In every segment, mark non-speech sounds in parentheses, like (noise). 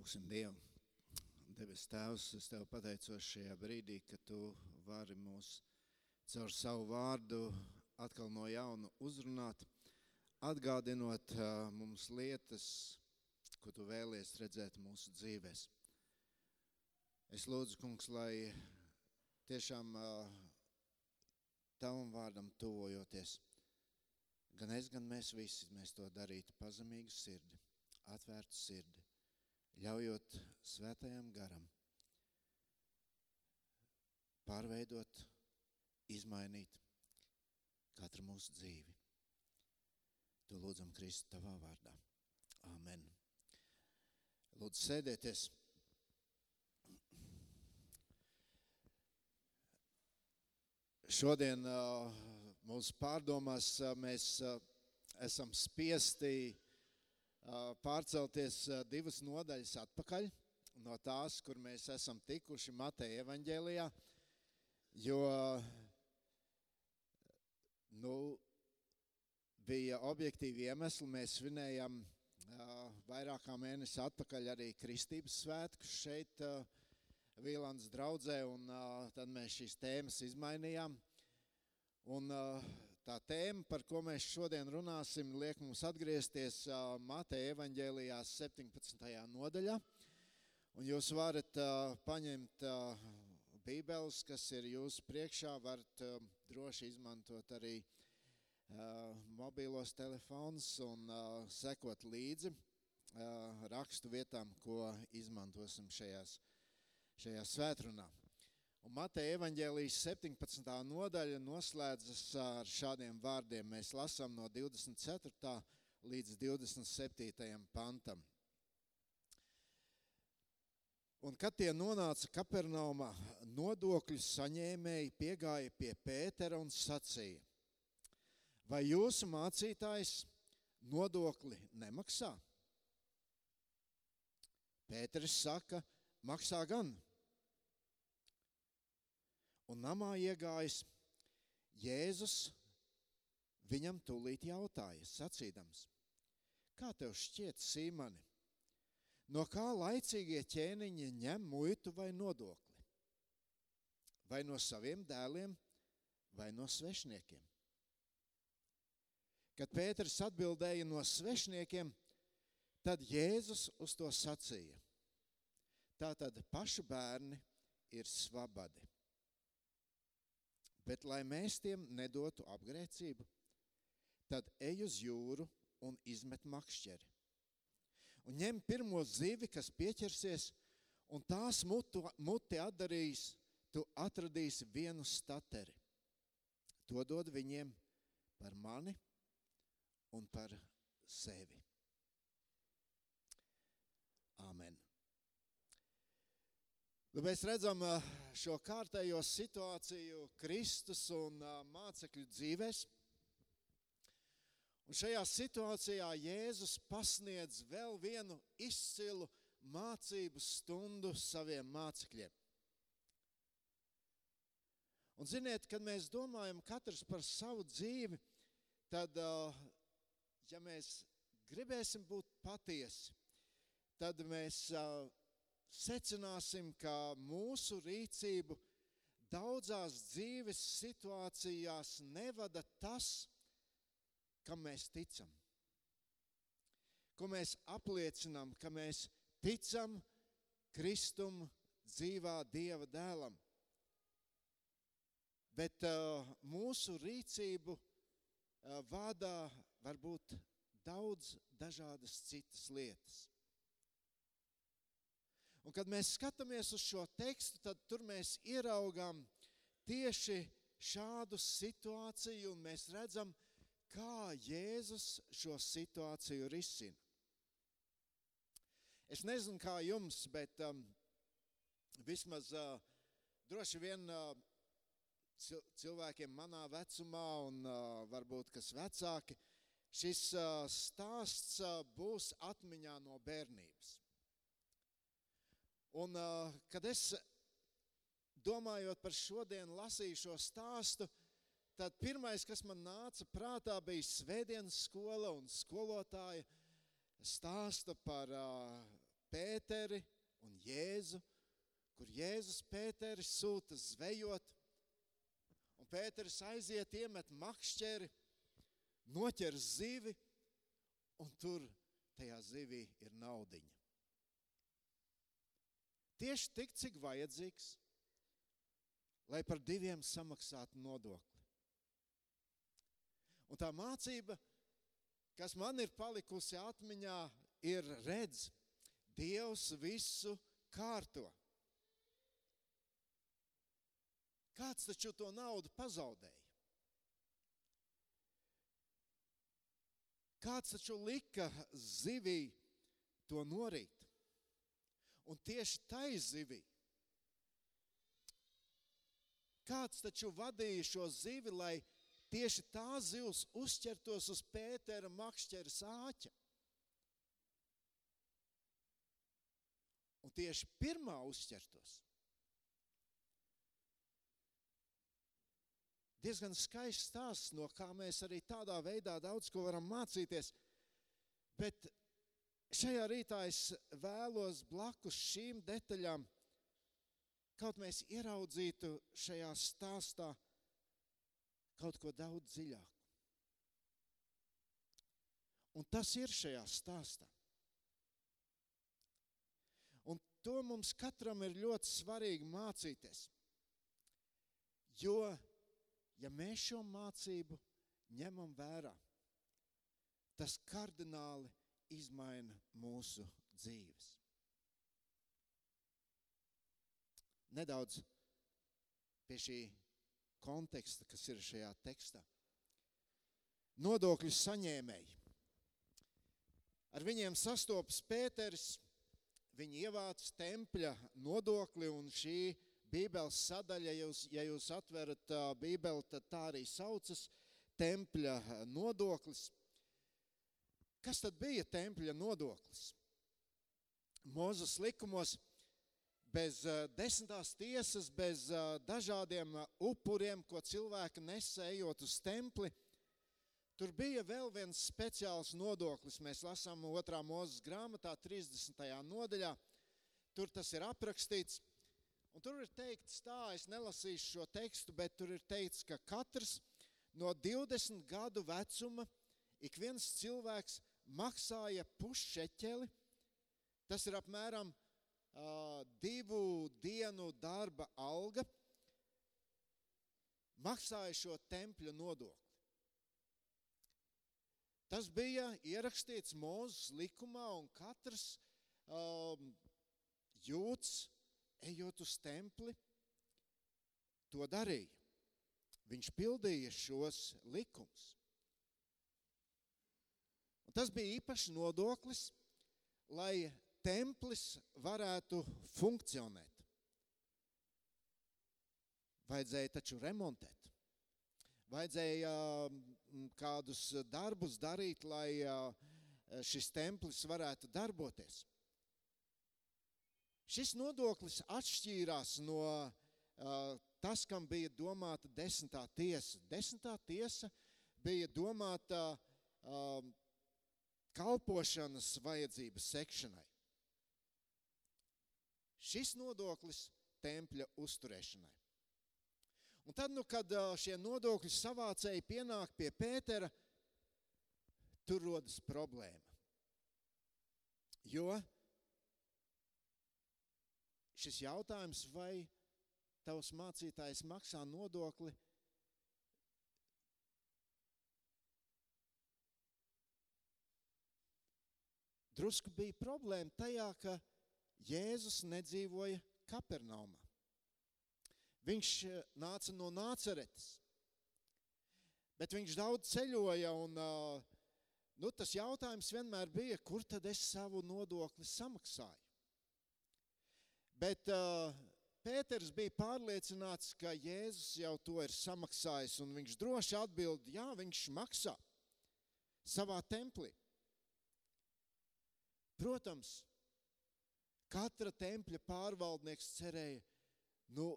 Lūksim Dievu. Debes Tēvs, es Tev pateicos šajā brīdī, ka Tu vari mūs caur savu vārdu atkal no jauna uzrunāt, atgādinot mums lietas, ko Tu vēlies redzēt mūsu dzīvēs. Es lūdzu, kungs, lai tiešām Tavam vārdam tuvojoties, gan es, gan mēs visi, mēs to darītu pazemīgu sirdi, atvērtu sirdi ļaujot svētajam garam pārveidot, izmainīt katru mūsu dzīvi. To lūdzam Kristu tavā vārdā. Amen. Lūdzu, sēdieties. Šodien mūsu pārdomās mēs esam spiesti pārcelties divas nodaļas atpakaļ no tās, kur mēs esam tikuši Mateja evaņģēlijā, jo nu, bija objektīvi iemesli, mēs svinējam vairāk kā mēnesi atpakaļ arī kristības svētkus šeit Vīlandes draudzē, un tad mēs šīs tēmas izmainījām. Un tā tēma, par ko mēs šodien runāsim, liek mums atgriezties Mateja evaņģēlijās 17. nodaļā. Un jūs varat paņemt bībeles, kas ir jūsu priekšā, varat droši izmantot arī mobīlos telefonus un sekot līdzi rakstu vietām, ko izmantosim šajās, šajā svētrunā. Un Mateja evaņģēlijas 17. nodaļa noslēdzas ar šādiem vārdiem. Mēs lasām no 24. līdz 27. pantam. Un kad tie nonāca Kapernaumā, nodokļu saņēmēji piegāja pie Pētera un sacīja, vai jūsu mācītājs nodokli nemaksā? Pēteris saka, maksā gan. Un namā iegājis Jēzus viņam tūlīt jautāja, sacīdams, kā tev šķiet, Sīmani, no kā laicīgie ķēniņi ņem muitu vai nodokli? Vai no saviem dēliem, vai no svešniekiem? Kad Pēters atbildēja no svešniekiem, tad Jēzus uz to sacīja. Tātad pašu bērni ir svabadi bet lai mēs tiem nedotu apgrēcību, tad ej uz jūru un izmet makšķeri. Un ņem pirmo zivi, kas pieķersies, un tās mutu, muti atdarīs, tu atradīsi vienu stateri. To dod viņiem par mani un par sevi. Amen. Nu, mēs redzam šo kārtējo situāciju Kristus un mācekļu dzīvēs. Un šajā situācijā Jēzus pasniedz vēl vienu izcilu mācību stundu saviem mācekļiem. Un ziniet, kad mēs domājam katrs par savu dzīvi, tad, ja mēs gribēsim būt patiesi, tad mēs secināsim, ka mūsu rīcību daudzās dzīves situācijās nevada tas, kam mēs ticam. Ko mēs apliecinām, ka mēs ticam Kristum dzīvā Dieva dēlam. Bet uh, mūsu rīcību uh, vada varbūt daudz dažādas citas lietas. Un kad mēs skatāmies uz šo tekstu, tad tur mēs ieraugām tieši šādu situāciju un mēs redzam, kā Jēzus šo situāciju risina. Es nezinu, kā jums, bet um, vismaz uh, droši vien uh, cilvēkiem manā vecumā un uh, varbūt kas vecāki, šis uh, stāsts uh, būs atmiņā no bērnības. Un, kad es domājot par šodienu lasīju šo stāstu, tad pirmais, kas man nāca prātā, bija svētdienas skola un skolotāja stāsta par Pēteri un Jēzu, kur Jēzus Pēteri sūta zvejot, un Pēteris aiziet, iemet makšķeri, noķer zivi, un tur tajā zivī ir naudiņa. Tieši tik, cik vajadzīgs, lai par diviem samaksātu nodokli. Un tā mācība, kas man ir palikusi atmiņā, ir redz, Dievs visu kārto. Kāds taču to naudu pazaudēja? Kāds taču lika zivī to norīt? Un tieši tai zivī. Kāds taču vadīja šo zivi, lai tieši tā zivs uzķertos uz Pētera makšķera sāķa. Un tieši pirmā uzķertos. Diezgan skaists stāsts, no kā mēs arī tādā veidā daudz ko varam mācīties. Bet šajā rītā es vēlos blakus šīm detaļām, kaut mēs ieraudzītu šajā stāstā kaut ko daudz dziļāku. Un tas ir šajā stāstā. Un to mums katram ir ļoti svarīgi mācīties. Jo ja mēs šo mācību ņemam vērā, tas kardināli izmaina mūsu dzīves. Nedaudz pie šī konteksta, kas ir šajā tekstā. Nodokļu saņēmēji. Ar viņiem sastopas Pēters, viņi ievāc tempļa nodokli un šī Bībeles sadaļa, jūs, ja jūs atverat Bībeli, tad tā arī saucas tempļa nodoklis. Kas tad bija tempļa nodoklis? Mūzes likumos bez uh, desmitās tiesas, bez uh, dažādiem upuriem, ko cilvēki nesējot uz templi, tur bija vēl viens speciāls nodoklis. Mēs lasām otrā mūzes grāmatā, 30. nodaļā. Tur tas ir aprakstīts. Un tur ir teikts tā, es nelasīšu šo tekstu, bet tur ir teikts, ka katrs no 20 gadu vecuma ik viens cilvēks maksāja pušķeķeli. Tas ir apmēram uh, divu dienu darba alga. Maksāja šo tempļa nodokli. Tas bija ierakstīts Mūzes likumā, un katrs um, jūts ejot uz templi, to darīja. Viņš pildīja šos likumus. Tas bija īpašs nodoklis, lai templis varētu funkcionēt. Vajadzēja taču remontēt. Vajadzēja mm, kādus darbus darīt, lai šis templis varētu darboties. Šis nodoklis atšķīrās no tas, kam bija domāta desmitā tiesa. Desmitā tiesa bija domāta kalpošanas vajadzības sekšanai. Šis nodoklis tempļa uzturēšanai. Un tad, nu, kad šie nodokļu savācēji pienāk pie Pētera, tur rodas problēma. Jo šis jautājums, vai tavs mācītājs maksā nodokli, drusku bija problēma tajā, ka Jēzus nedzīvoja Kapernaumā. Viņš eh, nāca no Nāceretes, bet viņš daudz ceļoja un eh, nu, tas jautājums vienmēr bija, kur tad es savu nodokli samaksāju? Bet uh, Pēters bija pārliecināts, ka Jēzus jau to ir samaksājis, un viņš droši atbild, jā, viņš maksā savā templī. Protams, katra tempļa pārvaldnieks cerēja, nu,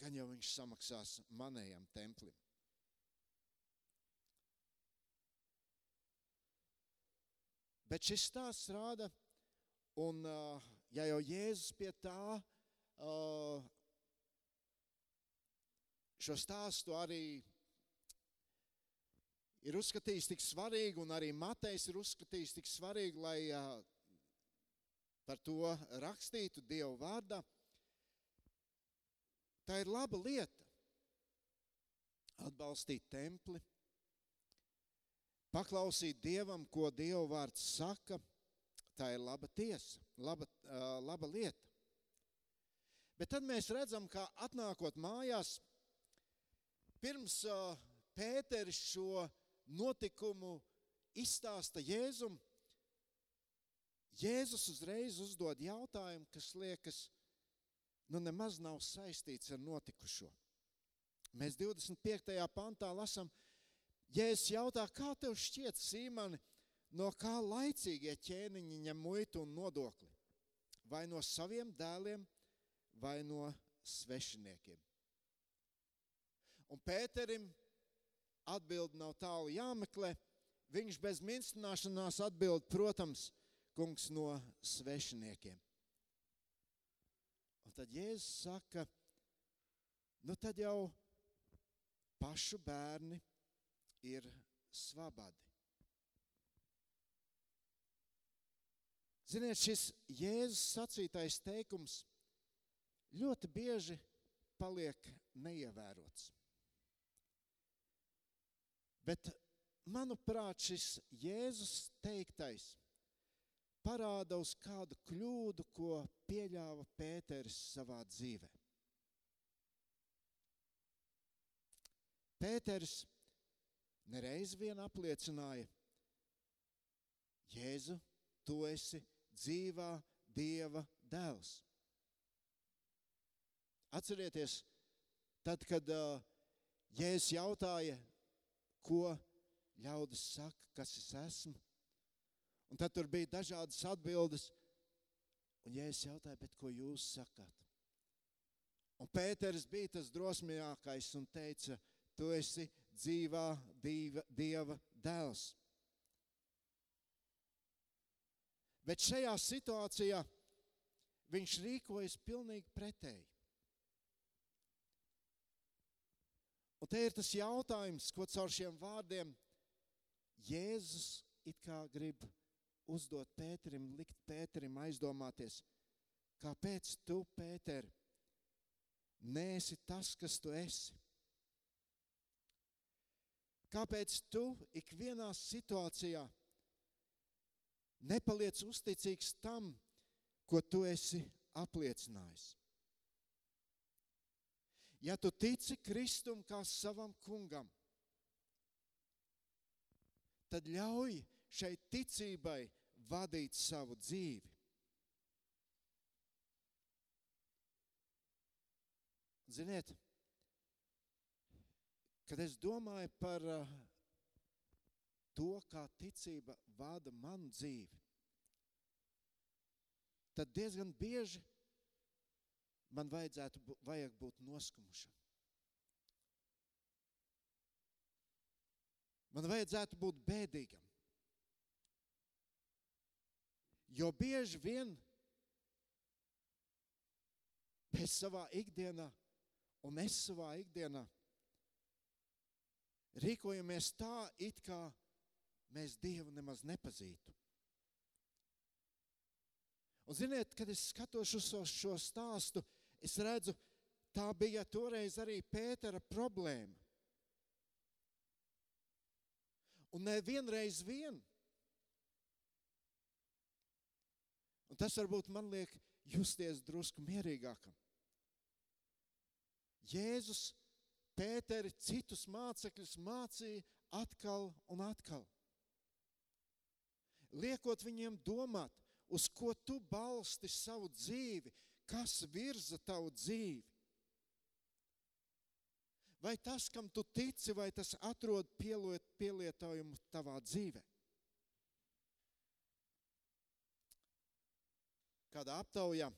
gan jau viņš samaksās manējam templim. Bet šis stāsts rāda Un, ja jau Jēzus pie tā šo stāstu arī ir uzskatījis tik svarīgu, un arī Matejs ir uzskatījis tik svarīgu, lai par to rakstītu Dievu vārdā. Tā ir laba lieta atbalstīt templi, paklausīt Dievam, ko Dieva vārds saka. Tā ir laba tiesa, laba, uh, laba lieta. Bet tad mēs redzam, ka atnākot mājās, pirms uh, Pēteris šo notikumu izstāsta Jēzum, Jēzus uzreiz uzdod jautājumu, kas liekas, nu nemaz nav saistīts ar notikušo. Mēs 25. pantā lasām, Jēzus jautā, kā tev šķiet, Sīmani, no kā laicīgie ķēniņi ņem muitu un nodokli? Vai no saviem dēliem, vai no svešiniekiem? Un Pēterim atbild nav tālu jāmeklē. Viņš bez minstināšanās atbild, protams, kungs no svešiniekiem. Un tad Jēzus saka, nu tad jau pašu bērni ir svabadi. Ziniet, šis Jēzus sacītais teikums ļoti bieži paliek neievērots. Bet, manuprāt, šis Jēzus teiktais parāda uz kādu kļūdu, ko pieļāva Pēters savā dzīvē. Pēters nereiz vien apliecināja, Jēzu, tu esi dzīvā Dieva dēls. Atcerieties, tad, kad uh, Jēzus jautāja, ko ļaudis saka, kas es esmu, un tad tur bija dažādas atbildes, un Jēzus jautāja, bet ko jūs sakāt? Un Pēters bija tas drosmīgākais un teica, tu esi dzīvā dieva, dieva dēls. Bet šajā situācijā viņš rīkojas pilnīgi pretēji. Un te ir tas jautājums, ko caur šiem vārdiem Jēzus it kā grib uzdot Pēterim, likt Pēterim aizdomāties, kāpēc tu, Pēter, neesi tas, kas tu esi. Kāpēc tu ikvienā situācijā nepaliec uzticīgs tam, ko tu esi apliecinājis? Ja tu tici Kristum kā savam kungam, tad ļauj šai ticībai vadīt savu dzīvi. Ziniet, Kad es domāju par uh, to, kā ticība vada manu dzīvi, tad diezgan bieži man vajadzētu, vajag būt noskumušam. Man vajadzētu būt bēdīgam. Jo bieži vien mēs savā ikdienā, un es savā ikdienā, rīkojamies tā, it kā mēs Dievu nemaz nepazītu. Un ziniet, kad es skatos uz šo stāstu, es redzu, tā bija toreiz arī Pētera problēma. Un nevienreiz vien. Un tas varbūt man liek justies drusku mierīgākam. Jēzus Pēteri citus mācekļus mācīja atkal un atkal. Liekot viņiem domāt, uz ko tu balsti savu dzīvi, kas virza tavu dzīvi. Vai tas, kam tu tici, vai tas atrod pielietojumu tavā dzīvē? Kādā aptaujā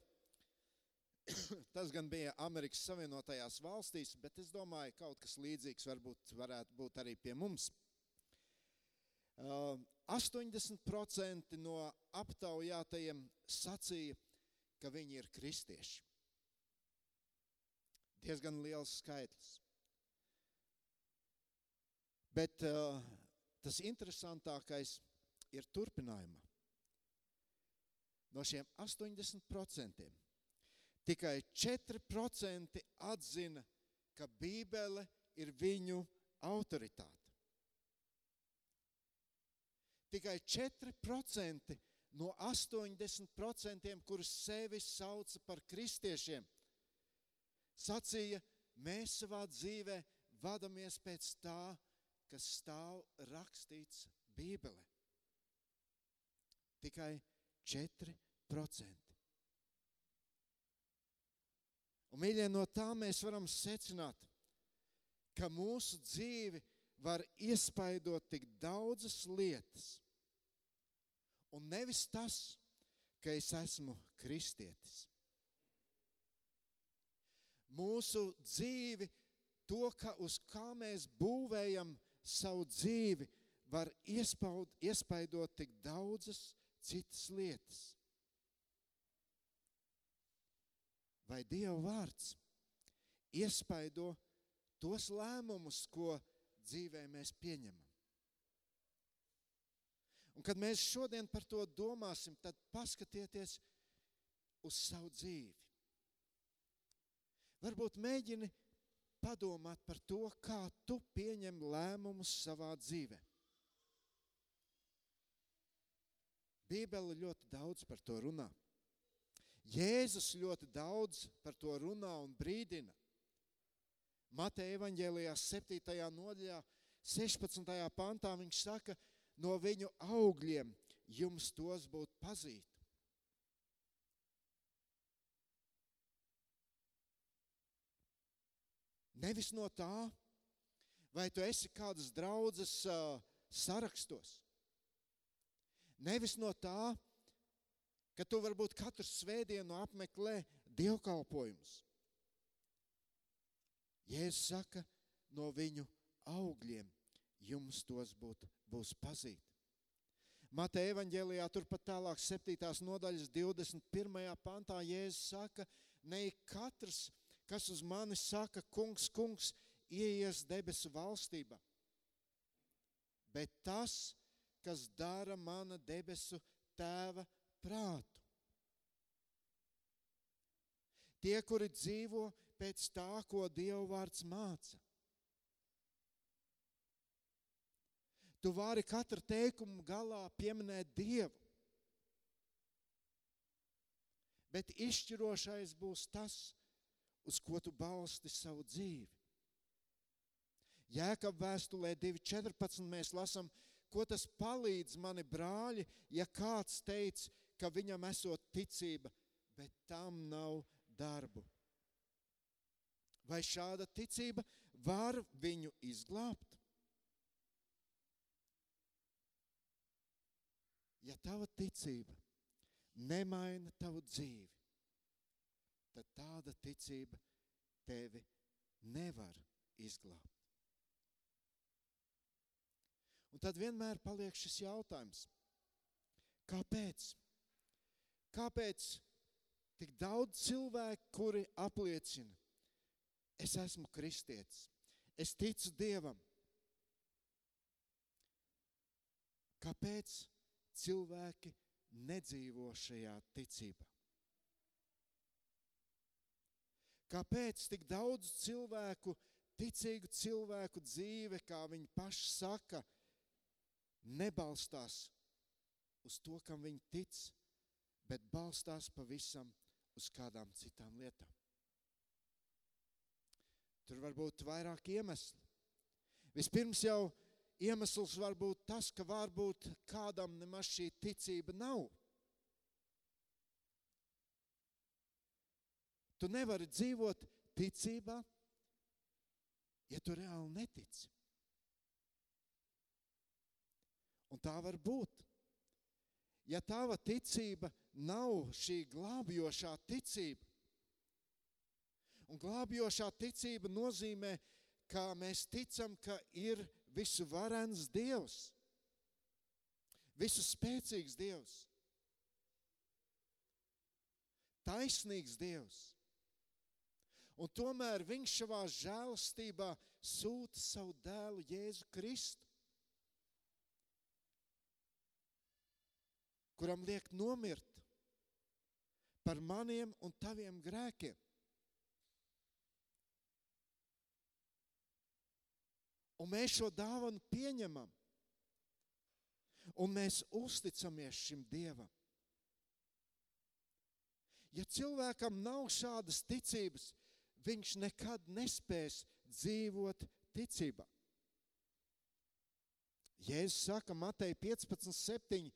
(clears throat) Tas gan bija Amerikas Savienotajās valstīs, bet es domāju, kaut kas līdzīgs varbūt varētu būt arī pie mums. 80% no aptaujātajiem sacīja, ka viņi ir kristieši. Diezgan liels skaitlis. Bet uh, tas interesantākais ir turpinājumā. No šiem 80% tikai 4% atzina, ka Bībele ir viņu autoritāte. Tikai 4% no 80%, kurus sevi sauca par kristiešiem, sacīja, mēs savā dzīvē vadamies pēc tā, kas stāv rakstīts Bībelē. Tikai 4%. Un, mīļie, no tā mēs varam secināt, ka mūsu dzīvi var iespaidot tik daudzas lietas. Un nevis tas, ka es esmu kristietis. Mūsu dzīvi, to, ka uz kā mēs būvējam savu dzīvi, var iespaud, iespaidot tik daudzas citas lietas. Vai Dieva vārds iespaido tos lēmumus, ko dzīvē mēs pieņemam? Un kad mēs šodien par to domāsim, tad paskatieties uz savu dzīvi. Varbūt mēģini padomāt par to, kā tu pieņem lēmumus savā dzīvē. Bībele ļoti daudz par to runā. Jēzus ļoti daudz par to runā un brīdina. Mateja evaņģēlijā 7. nodaļā, 16. pantā viņš saka, no viņu augļiem jums tos būtu pazīt. Nevis no tā, vai tu esi kādas draudzes uh, sarakstos. Nevis no tā, ka tu varbūt katru svētdienu apmeklē dievkalpojumus. Jēzus saka, no viņu augļiem jums tos būt, būs pazīt. Mateja evaņģēlijā turpat tālāk 7. nodaļas 21. pantā Jēzus saka, ne katrs, kas uz mani saka, kungs, kungs, ieies debesu valstībā. Bet tas, kas dara mana debesu tēva prātu. Tie, kuri dzīvo pēc tā, ko Dieva vārds māca. Tu vari katru teikumu galā pieminēt Dievu. Bet izšķirošais būs tas, uz ko tu balsti savu dzīvi. Jēkab vēstulē 2.14 mēs lasām, ko tas palīdz mani brāļi, ja kāds teica, ka viņam esot ticība, bet tam nav darbu. Vai šāda ticība var viņu izglābt? Ja tava ticība nemaina tavu dzīvi, tad tāda ticība tevi nevar izglābt. Un tad vienmēr paliek šis jautājums, kāpēc? Kāpēc tik daudz cilvēku, kuri apliecina, es esmu kristietis, es ticu Dievam? Kāpēc cilvēki nedzīvo šajā ticībā? Kāpēc tik daudz cilvēku, ticīgu cilvēku dzīve, kā viņi paši saka, nebalstās uz to, kam viņi tic, bet balstās pavisam uz kādām citām lietām? Tur var būt vairāk iemesli. Vispirms jau iemesls var būt tas, ka varbūt kādam nemaz šī ticība nav. Tu nevari dzīvot ticībā, ja tu reāli netici. Un tā var būt. Ja tava ticība nav šī glābjošā ticība, un glābjošā ticība nozīmē, ka mēs ticam, ka ir visu varens Dievs, visu spēcīgs Dievs, taisnīgs Dievs. Un tomēr viņš savā žēlastībā sūta savu dēlu Jēzu Kristu, kuram liek nomirt par maniem un taviem grēkiem. Un mēs šo dāvanu pieņemam. Un mēs uzticamies šim Dievam. Ja cilvēkam nav šādas ticības, viņš nekad nespēs dzīvot ticībā. Jēzus saka, Matei 15, 7,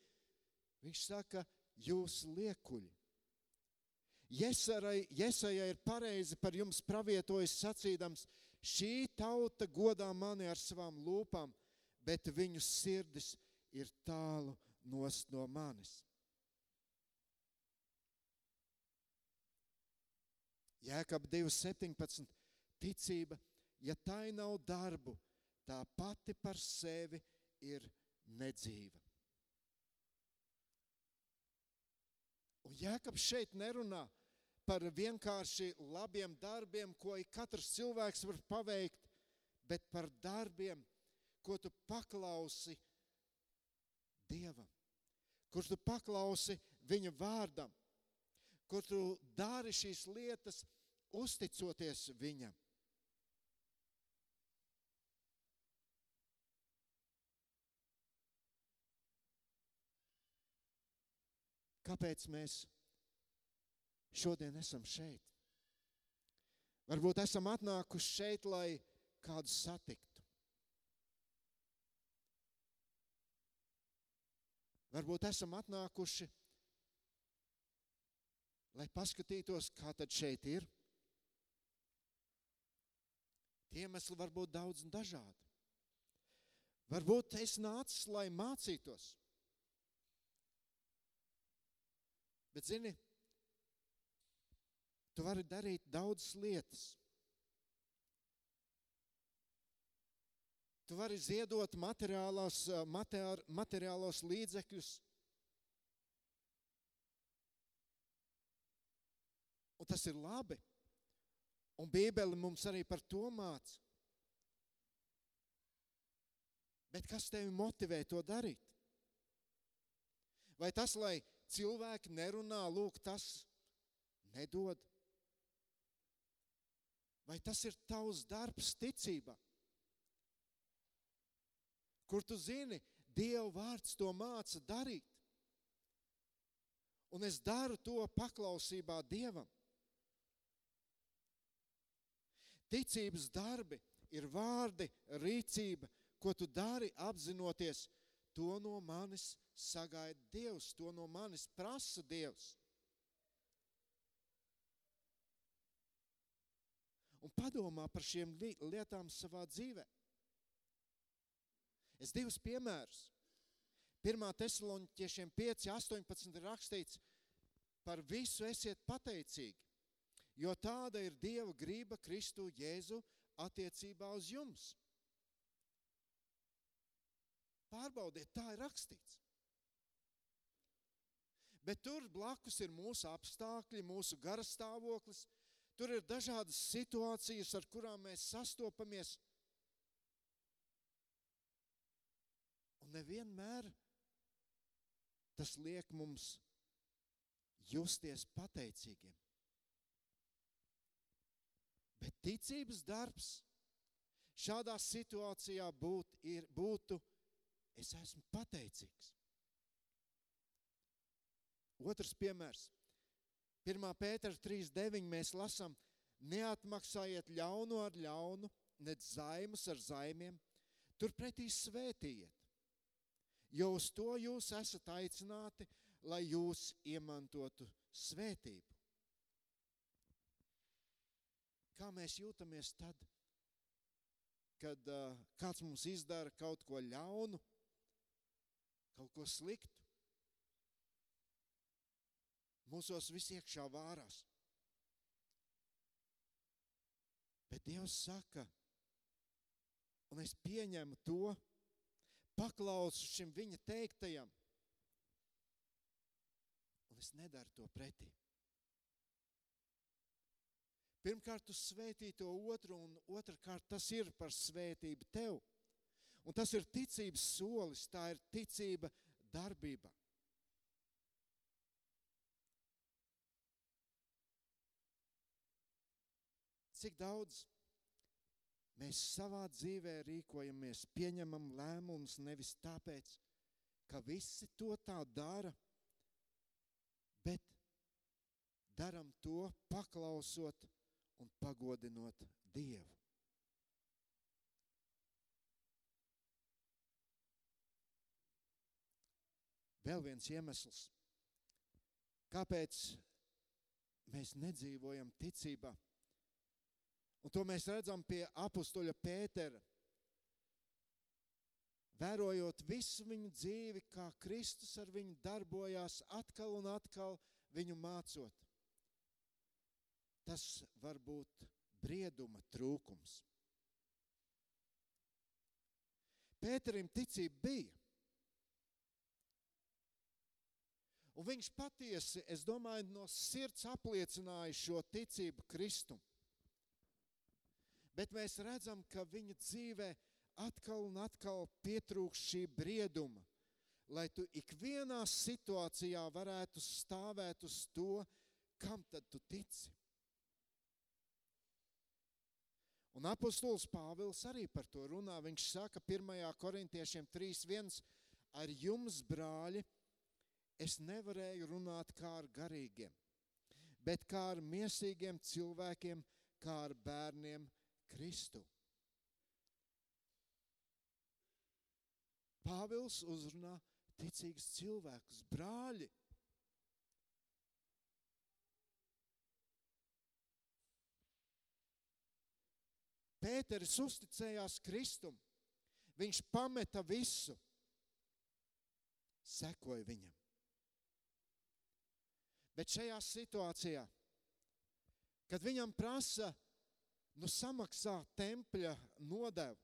viņš saka, jūs liekuļi. Jesajai, Jesajai ir pareizi par jums pravietojis sacīdams, šī tauta godā mani ar savām lūpām, bet viņu sirdis ir tālu nost no manis. Jēkab 2.17. Ticība, ja tai nav darbu, tā pati par sevi ir nedzīva. Un Jēkabs šeit nerunā par vienkārši labiem darbiem, ko katrs cilvēks var paveikt, bet par darbiem, ko tu paklausi Dievam, kur tu paklausi Viņa vārdam, kur tu dari šīs lietas, uzticoties Viņam. Kāpēc mēs šodien esam šeit? Varbūt esam atnākuši šeit, lai kādu satiktu. Varbūt esam atnākuši, lai paskatītos, kā tad šeit ir. Tie iemesli var būt daudz un dažādi. Varbūt es nācis, lai mācītos. Bet, zini, tu vari darīt daudzas lietas. Tu vari ziedot materiālos, materiālos līdzekļus. Un tas ir labi. Un Bībele mums arī par to māca. Bet kas tevi motivē to darīt? Vai tas, lai cilvēki nerunā, lūk, tas nedod? Vai tas ir tavs darbs ticībā? Kur tu zini, Dieva vārds to māca darīt. Un es daru to paklausībā Dievam. Ticības darbi ir vārdi, rīcība, ko tu dari apzinoties, to no manis sagaida Dievs, to no manis prasa Dievs. Un padomā par šiem lietām savā dzīvē. Es divus piemērus. 1. Thesaloņķiešiem 5, 18 ir rakstīts, par visu esiet pateicīgi, jo tāda ir Dieva grība Kristu Jēzu attiecībā uz jums. Pārbaudiet, tā ir rakstīts. Bet tur blakus ir mūsu apstākļi, mūsu garastāvoklis. Tur ir dažādas situācijas, ar kurām mēs sastopamies. Un nevienmēr tas liek mums justies pateicīgiem. Bet ticības darbs šādā situācijā būt, ir, būtu, es esmu pateicīgs. Otrs piemērs. 1. Pētera 3.9. mēs lasām, neatmaksājiet ļaunu ar ļaunu, nec zaimus ar zaimiem, turpretī svētījiet, jo uz to jūs esat aicināti, lai jūs iemantotu svētību. Kā mēs jūtamies tad, kad uh, kāds mums izdara kaut ko ļaunu, kaut ko sliktu? Mūsos viss iekšā vārās. Bet Dievs saka, un es pieņemu to, paklausu šim viņa teiktajam, es nedaru to pretī. Pirmkārt, tu svētī to otru, un otrkārt, tas ir par svētību tev. Un tas ir ticības solis, tā ir ticība darbībā. Cik daudz mēs savā dzīvē rīkojamies, pieņemam lēmumus nevis tāpēc, ka visi to tā dara, bet daram to paklausot un pagodinot Dievu. Vēl viens iemesls, kāpēc mēs nedzīvojam ticībā. Un to mēs redzam pie apakstuļa Pētera. Vērojot visu viņu dzīvi, kā Kristus ar viņu darbojās, atkal un atkal viņu mācot. Tas var būt brieduma trūkums. Pēterim ticība bija. Un viņš patiesi, es domāju, no sirds apliecināja šo ticību Kristum. Bet mēs redzam, ka viņa dzīvē atkal un atkal pietrūkst šī brieduma, lai tu ikvienā situācijā varētu stāvēt uz to, kam tad tu tici. Un apustulis Pāvils arī par to runā. Viņš saka 1. korintiešiem 3.1. Ar jums, brāļi, es nevarēju runāt kā ar garīgiem, bet kā ar miesīgiem cilvēkiem, kā ar bērniem Kristu. Pāvils uzrunā ticīgus cilvēkus, brāļi. Pēteris uzticējās Kristum. Viņš pameta visu, sekoja viņam. Bet šajā situācijā, kad viņam prasa nu, samaksāt tempļa nodevu,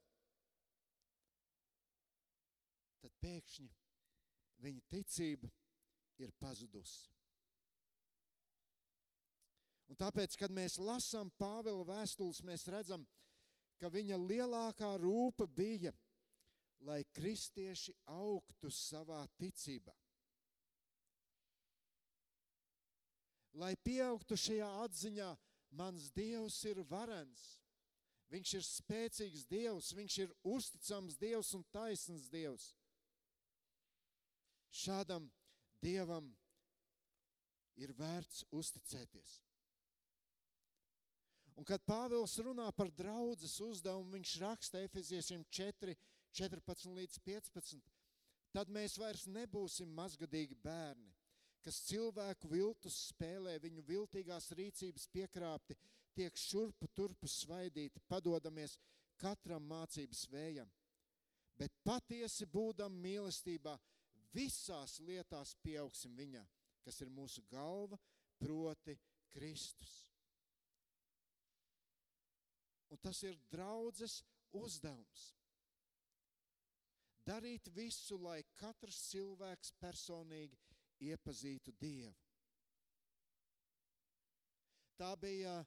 tad pēkšņi viņa ticība ir pazudusi. Un tāpēc, kad mēs lasām Pāvila vēstules, mēs redzam, ka viņa lielākā rūpa bija, lai kristieši augtu savā ticībā. Lai pieaugtu šajā atziņā, mans Dievs ir varens. Viņš ir spēcīgs Dievs, viņš ir uzticams Dievs un taisns Dievs. Šādam Dievam ir vērts uzticēties. Un kad Pāvils runā par draudzes uzdevumu, viņš raksta Efeziešiem 4, 14 līdz 15, tad mēs vairs nebūsim mazgadīgi bērni kas cilvēku viltus spēlē, viņu viltīgās rīcības piekrāpti, tiek šurpu turpu svaidīti, padodamies katram mācības vējam. Bet patiesi būdam mīlestībā, visās lietās pieaugsim viņā, kas ir mūsu galva, proti Kristus. Un tas ir draudzes uzdevums. Darīt visu, lai katrs cilvēks personīgi iepazītu Dievu. Tā bija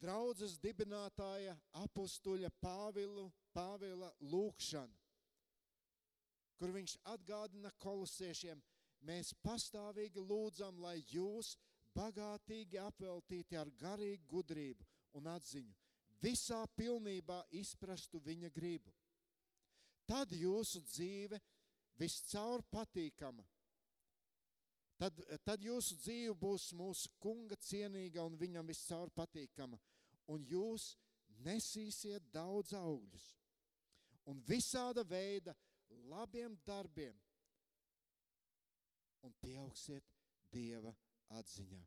draudzes dibinātāja apustuļa Pāvilu, Pāvila lūkšana, kur viņš atgādina kolosiešiem, mēs pastāvīgi lūdzam, lai jūs bagātīgi apveltīti ar garīgu gudrību un atziņu, visā pilnībā izprastu viņa gribu. Tad jūsu dzīve viscaur patīkama tad, tad jūsu dzīve būs mūsu kunga cienīga un viņam viscaur patīkama. Un jūs nesīsiet daudz augļus un visāda veida labiem darbiem un pieaugsiet Dieva atziņā.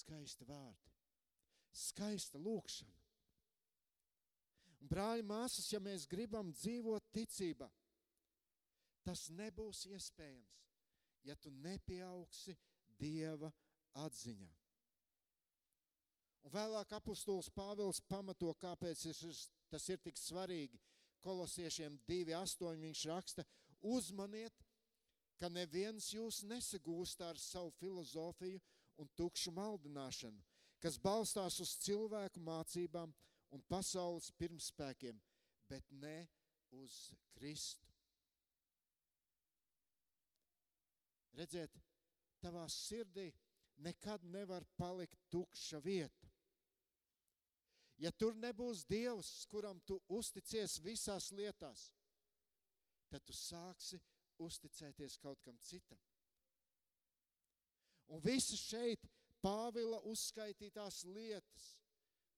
Skaisti vārdi, skaista lūkšana. Un, brāļi, māsas, ja mēs gribam dzīvot ticībā, Tas nebūs iespējams, ja tu nepieaugsi Dieva atziņā. Un vēlāk apustulis Pāvils pamato, kāpēc tas ir tik svarīgi. Kolosiešiem 2.8 viņš raksta, uzmaniet, ka neviens jūs nesagūst ar savu filozofiju un tukšu maldināšanu, kas balstās uz cilvēku mācībām un pasaules pirmspēkiem, bet ne uz Kristu. Redziet, tavā sirdī nekad nevar palikt tukša vieta. Ja tur nebūs Dievs, kuram tu uzticies visās lietās, tad tu sāksi uzticēties kaut kam citam. Un visas šeit Pāvila uzskaitītās lietas,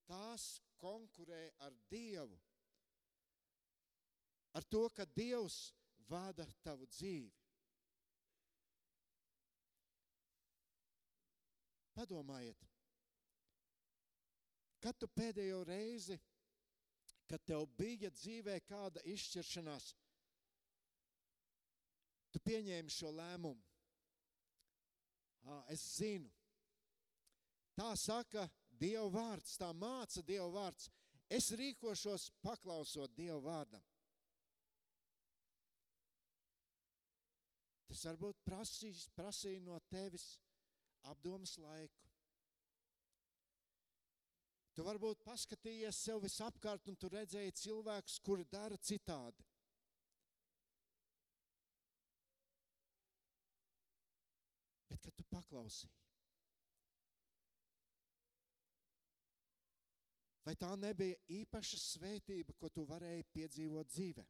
tās konkurē ar Dievu. Ar to, ka Dievs vada tavu dzīvi. Padomājiet, kad tu pēdējo reizi, kad tev bija dzīvē kāda izšķiršanās, tu pieņēmi šo lēmumu. Es zinu, tā saka Dieva vārds, tā māca Dieva vārds. Es rīkošos paklausot Dieva vārdam. Tas varbūt prasīs, prasīja no tevis apdomas laiku. Tu varbūt paskatījies sev visapkārt un tu redzēji cilvēkus, kuri dara citādi. Bet, kad tu paklausīji, vai tā nebija īpaša svētība, ko tu varēji piedzīvot dzīvē?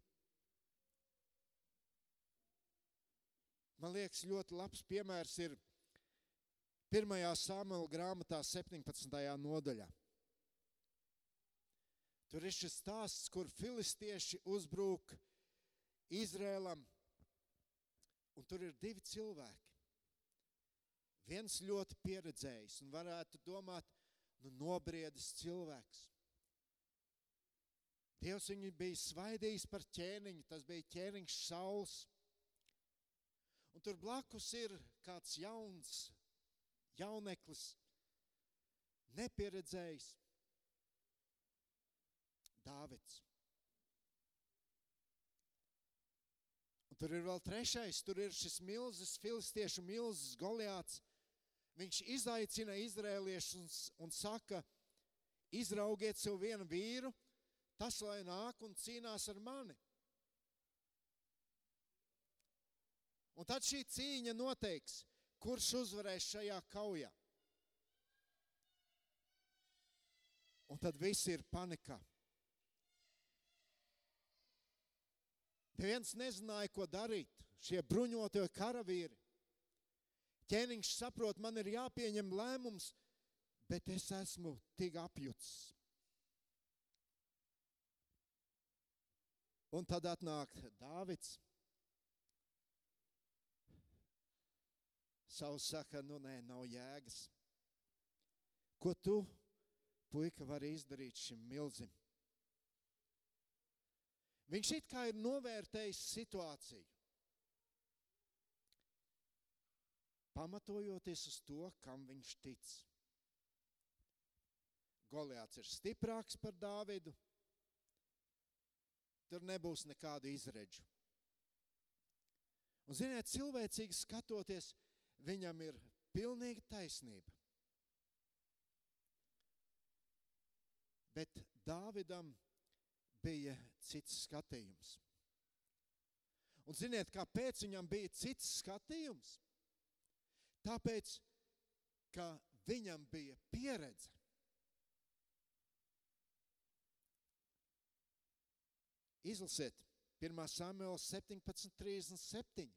Man liekas, ļoti labs piemērs ir 1. Samuela grāmatā, 17. nodaļā. Tur ir šis stāsts, kur filistieši uzbrūk Izrēlam, un tur ir divi cilvēki. Viens ļoti pieredzējis un varētu domāt, nu, nobriedis cilvēks. Dievs viņu bija svaidījis par ķēniņu, tas bija ķēniņš sauls. Un tur blakus ir kāds jauns, jauneklis, nepieredzējis Dāvids. Un tur ir vēl trešais, tur ir šis milzis, filistiešu milzis Goliāts, Viņš izaicina izrēliešus un, un saka, izraugiet sev vienu vīru, tas lai nāk un cīnās ar mani. Un tad šī cīņa noteiks, kurš uzvarēs šajā kaujā. Un tad viss ir panikā. Neviens nezināja, ko darīt. Šie bruņotie karavīri. Ķēniņš saprot, man ir jāpieņem lēmums, bet es esmu tik apjuts. Un tad atnāk Dāvids. Savs saka, nu nē, nav jēgas. Ko tu, puika, vari izdarīt šim milzim? Viņš it kā ir novērtējis situāciju. pamatojoties uz to, kam viņš tic. Goliāts ir stiprāks par Dāvidu, tur nebūs nekādu izredzu. Un, ziniet, cilvēcīgi skatoties, viņam ir pilnīga taisnība. Bet Dāvidam bija cits skatījums. Un ziniet, kāpēc viņam bija cits skatījums? Tāpēc, ka viņam bija pieredze. Izlasiet 1. Samuela 17.37,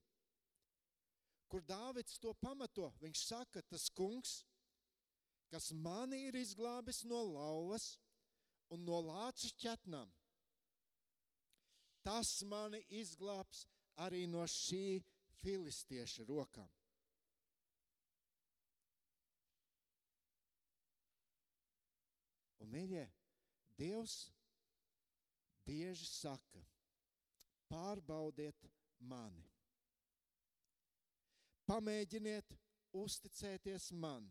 kur Dāvids to pamato. Viņš saka, tas kungs, kas mani ir izglābis no lauvas un no lāča ķetnām, tas mani izglābs arī no šī filistieša rokām. Un, mīļie, Dievs bieži saka, pārbaudiet mani. Pamēģiniet uzticēties man.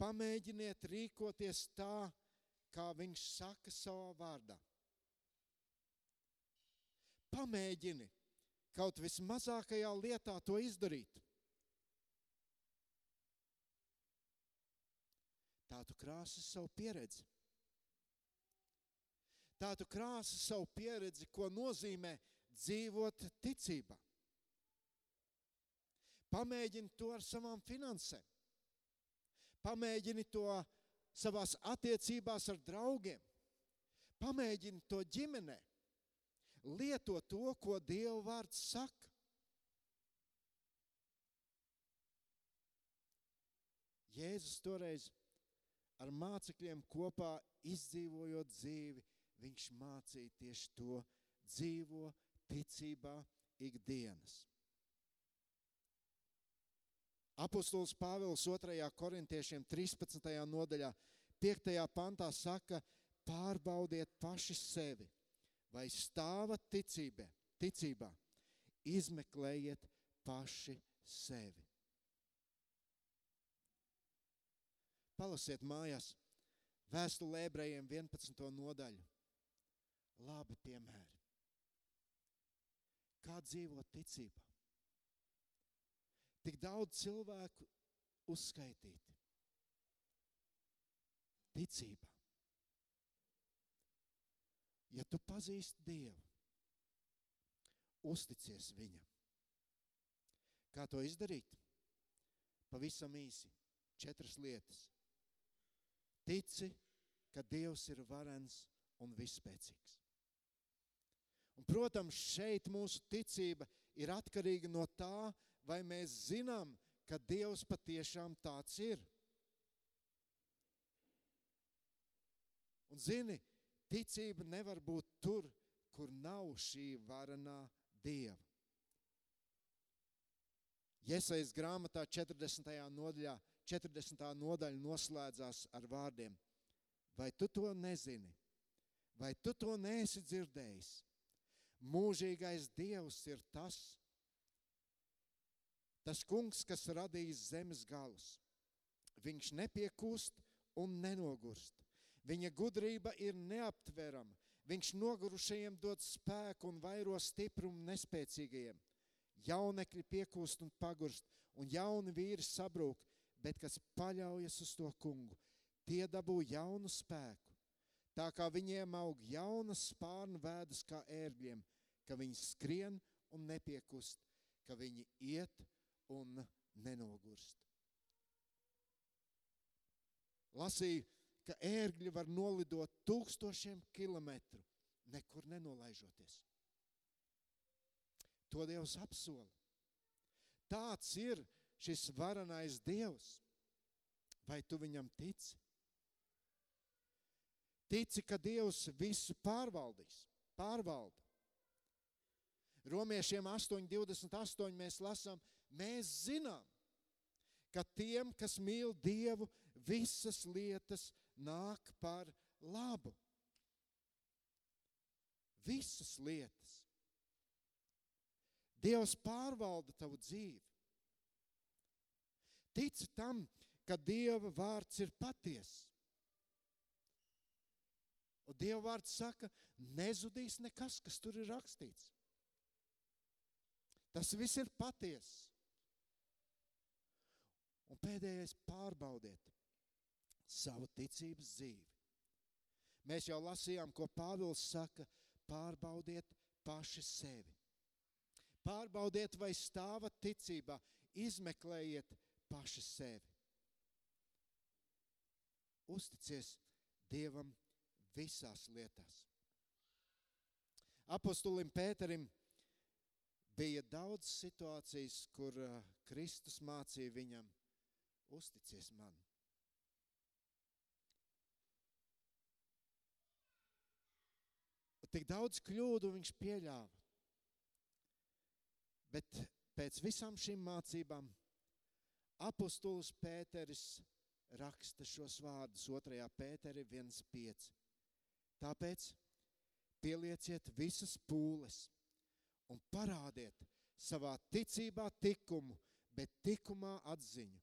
Pamēģiniet rīkoties tā, kā viņš saka savā vārdā. Pamēģini kaut vismazākajā lietā to izdarīt. Tā tu krāsi savu pieredzi. Tā tu krāsi savu pieredzi, ko nozīmē dzīvot ticībā. Pamēģini to ar savām finansēm. Pamēģini to savās attiecībās ar draugiem. Pamēģini to ģimenē. Lieto to, ko Dieva vārds saka. Jēzus toreiz ar mācekļiem kopā izdzīvojot dzīvi, viņš mācīja tieši to dzīvo ticībā ikdienas. Apostols Pāvils 2. korintiešiem 13. nodaļā 5. pantā saka, pārbaudiet paši sevi, vai stāvat ticībā, ticībā, izmeklējiet paši sevi. Palasiet mājās vēstulē ebrejiem 11. nodaļu. Labi piemēri. Kā dzīvot ticībā? Tik daudz cilvēku uzskaitīti. Ticībā. Ja tu pazīsti Dievu, uzticies Viņam. Kā to izdarīt? Pavisam īsi. Četras lietas. Tici, ka Dievs ir varens un vispēcīgs. Un, protams, šeit mūsu ticība ir atkarīga no tā, vai mēs zinām, ka Dievs patiešām tāds ir. Un zini, ticība nevar būt tur, kur nav šī varenā Dieva. Iesaistas grāmatā 40. nodaļā, 40. nodaļa noslēdzās ar vārdiem: Vai tu to nezini, vai tu to neesi dzirdējis? Mūžīgais Dievs ir tas, tas kungs, kas radījis zemes galus. Viņš nepiekūst un nenogurst. Viņa gudrība ir neaptverama. Viņš nogurušajiem dod spēku un vairo stiprumu nespēcīgajiem. Jaunekļi piekūst un pagurst, un jauni vīri sabrūk, bet kas paļaujas uz to kungu, tie dabū jaunu spēku. Tā kā viņiem aug jaunas spārnu vēdas kā ērgļiem, ka viņi skrien un nepiekust, ka viņi iet un nenogurst. Lasīju, ka ērgļi var nolidot tūkstošiem kilometru, nekur nenolaižoties. To Dievs apsola. Tāds ir šis varenais Dievs. Vai tu viņam tici? Tici, ka Dievs visu pārvaldīs, pārvalda. Romiešiem 8,28 mēs lasām, mēs zinām, ka tiem, kas mīl Dievu, visas lietas nāk par labu. Visas lietas. Dievs pārvalda tavu dzīvi. Tici tam, ka Dieva vārds ir patiess. Un Dieva vārds saka, nezudīs nekas, kas tur ir rakstīts. Tas viss ir patiesa. Un pēdējais pārbaudiet savu ticības dzīvi. Mēs jau lasījām, ko Pāvils saka, pārbaudiet paši sevi. Pārbaudiet, vai stāvat ticībā, izmeklējiet paši sevi. Uzticies Dievam visās lietās. Apostolim Pēterim bija daudz situācijas, kur uh, Kristus mācīja viņam, uzticies man. Tik daudz kļūdu viņš pieļāva. Bet pēc visām šīm mācībām apostols Pēteris raksta šos vārdus 2. Pēteri 1.5. Tāpēc pielieciet visas pūles un parādiet savā ticībā tikumu, bet tikumā atziņu,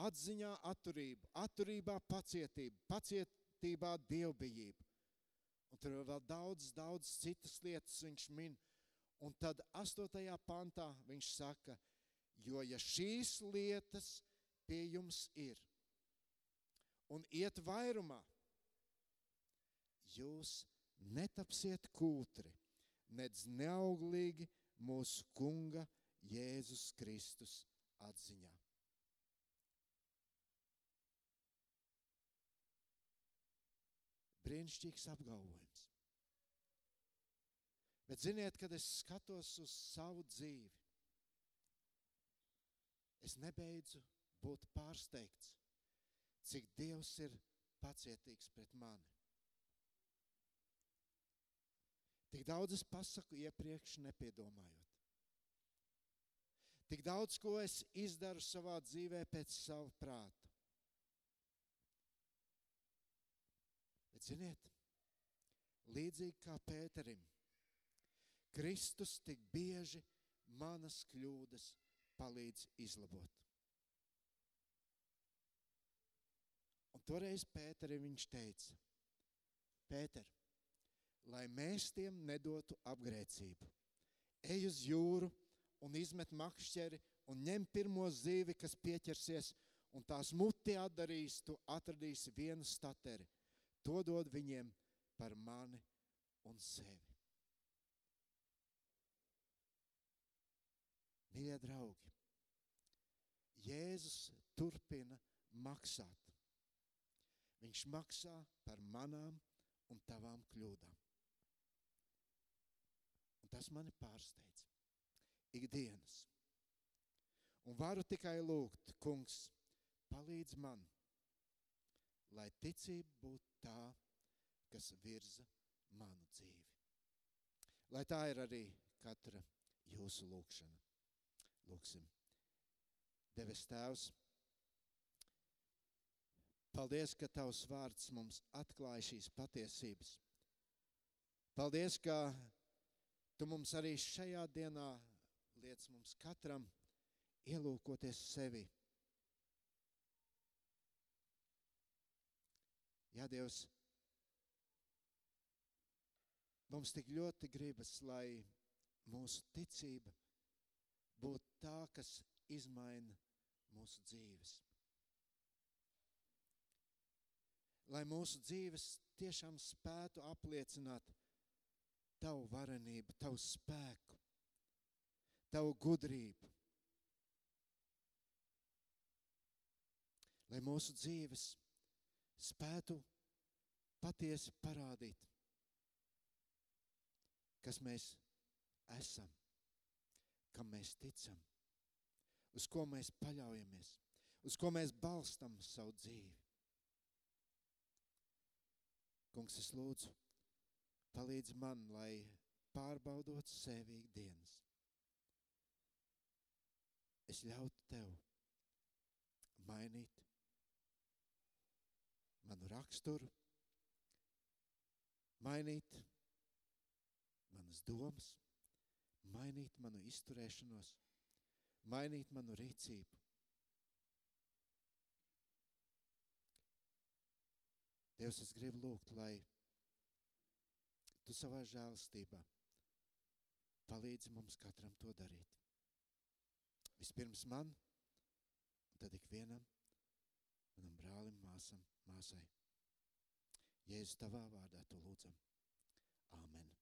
atziņā atturību, atturībā pacietību, pacietībā dievbijību. Un tur ir vēl daudz, daudz citas lietas viņš min. Un tad 8. pantā viņš saka, jo ja šīs lietas pie jums ir un iet vairumā, jūs netapsiet kūtri, nedz neauglīgi mūsu kunga Jēzus Kristus atziņā. Brīnišķīgs apgalvojums. Bet ziniet, kad es skatos uz savu dzīvi, es nebeidzu būt pārsteigts, cik Dievs ir pacietīgs pret mani. Tik daudz es pasaku iepriekš nepiedomājot. Tik daudz, ko es izdaru savā dzīvē pēc sava prāta. Bet ziniet, līdzīgi kā Pēterim, Kristus tik bieži manas kļūdas palīdz izlabot. Un toreiz Pēterim viņš teica, Pēter, lai mēs tiem nedotu apgrēcību, ej uz jūru un izmet makšķeri un ņem pirmo zīvi, kas pieķersies, un tās muti atdarīs, tu atradīsi vienu stateri. To dod viņiem par mani un sevi. Mīļie draugi, Jēzus turpina maksāt. Viņš maksā par manām un tavām kļūdām. Un tas mani pārsteidz ikdienas. Un varu tikai lūgt, kungs, palīdz man, lai ticība būtu tā, kas virza manu dzīvi. Lai tā ir arī katra jūsu lūkšana. Lūksim. Devis Tēvs, paldies, ka Tavs vārds mums atklāja šīs patiesības. Paldies, ka Tu mums arī šajā dienā liec mums katram ielūkoties sevi. Jā, Dievs, mums tik ļoti gribas, lai mūsu ticība būtu tā, kas izmaina mūsu dzīves. Lai mūsu dzīves tiešām spētu apliecināt Tavu varenību, Tavu spēku, tavu gudrību. Lai mūsu dzīves spētu patiesi parādīt, kas mēs esam, kam mēs ticam, uz ko mēs paļaujamies, uz ko mēs balstam savu dzīvi. Kungs, es lūdzu, palīdz man, lai pārbaudot sevi ikdienas es ļautu tev mainīt manu raksturu, mainīt manas domas, mainīt manu izturēšanos, mainīt manu rīcību. Dievs, es gribu lūgt, lai Tu savā žēlstībā palīdzi mums katram to darīt. Vispirms man, un tad ikvienam, manam brālim, māsam, māsai. Jēzus tavā vārdā to lūdzam. Āmen.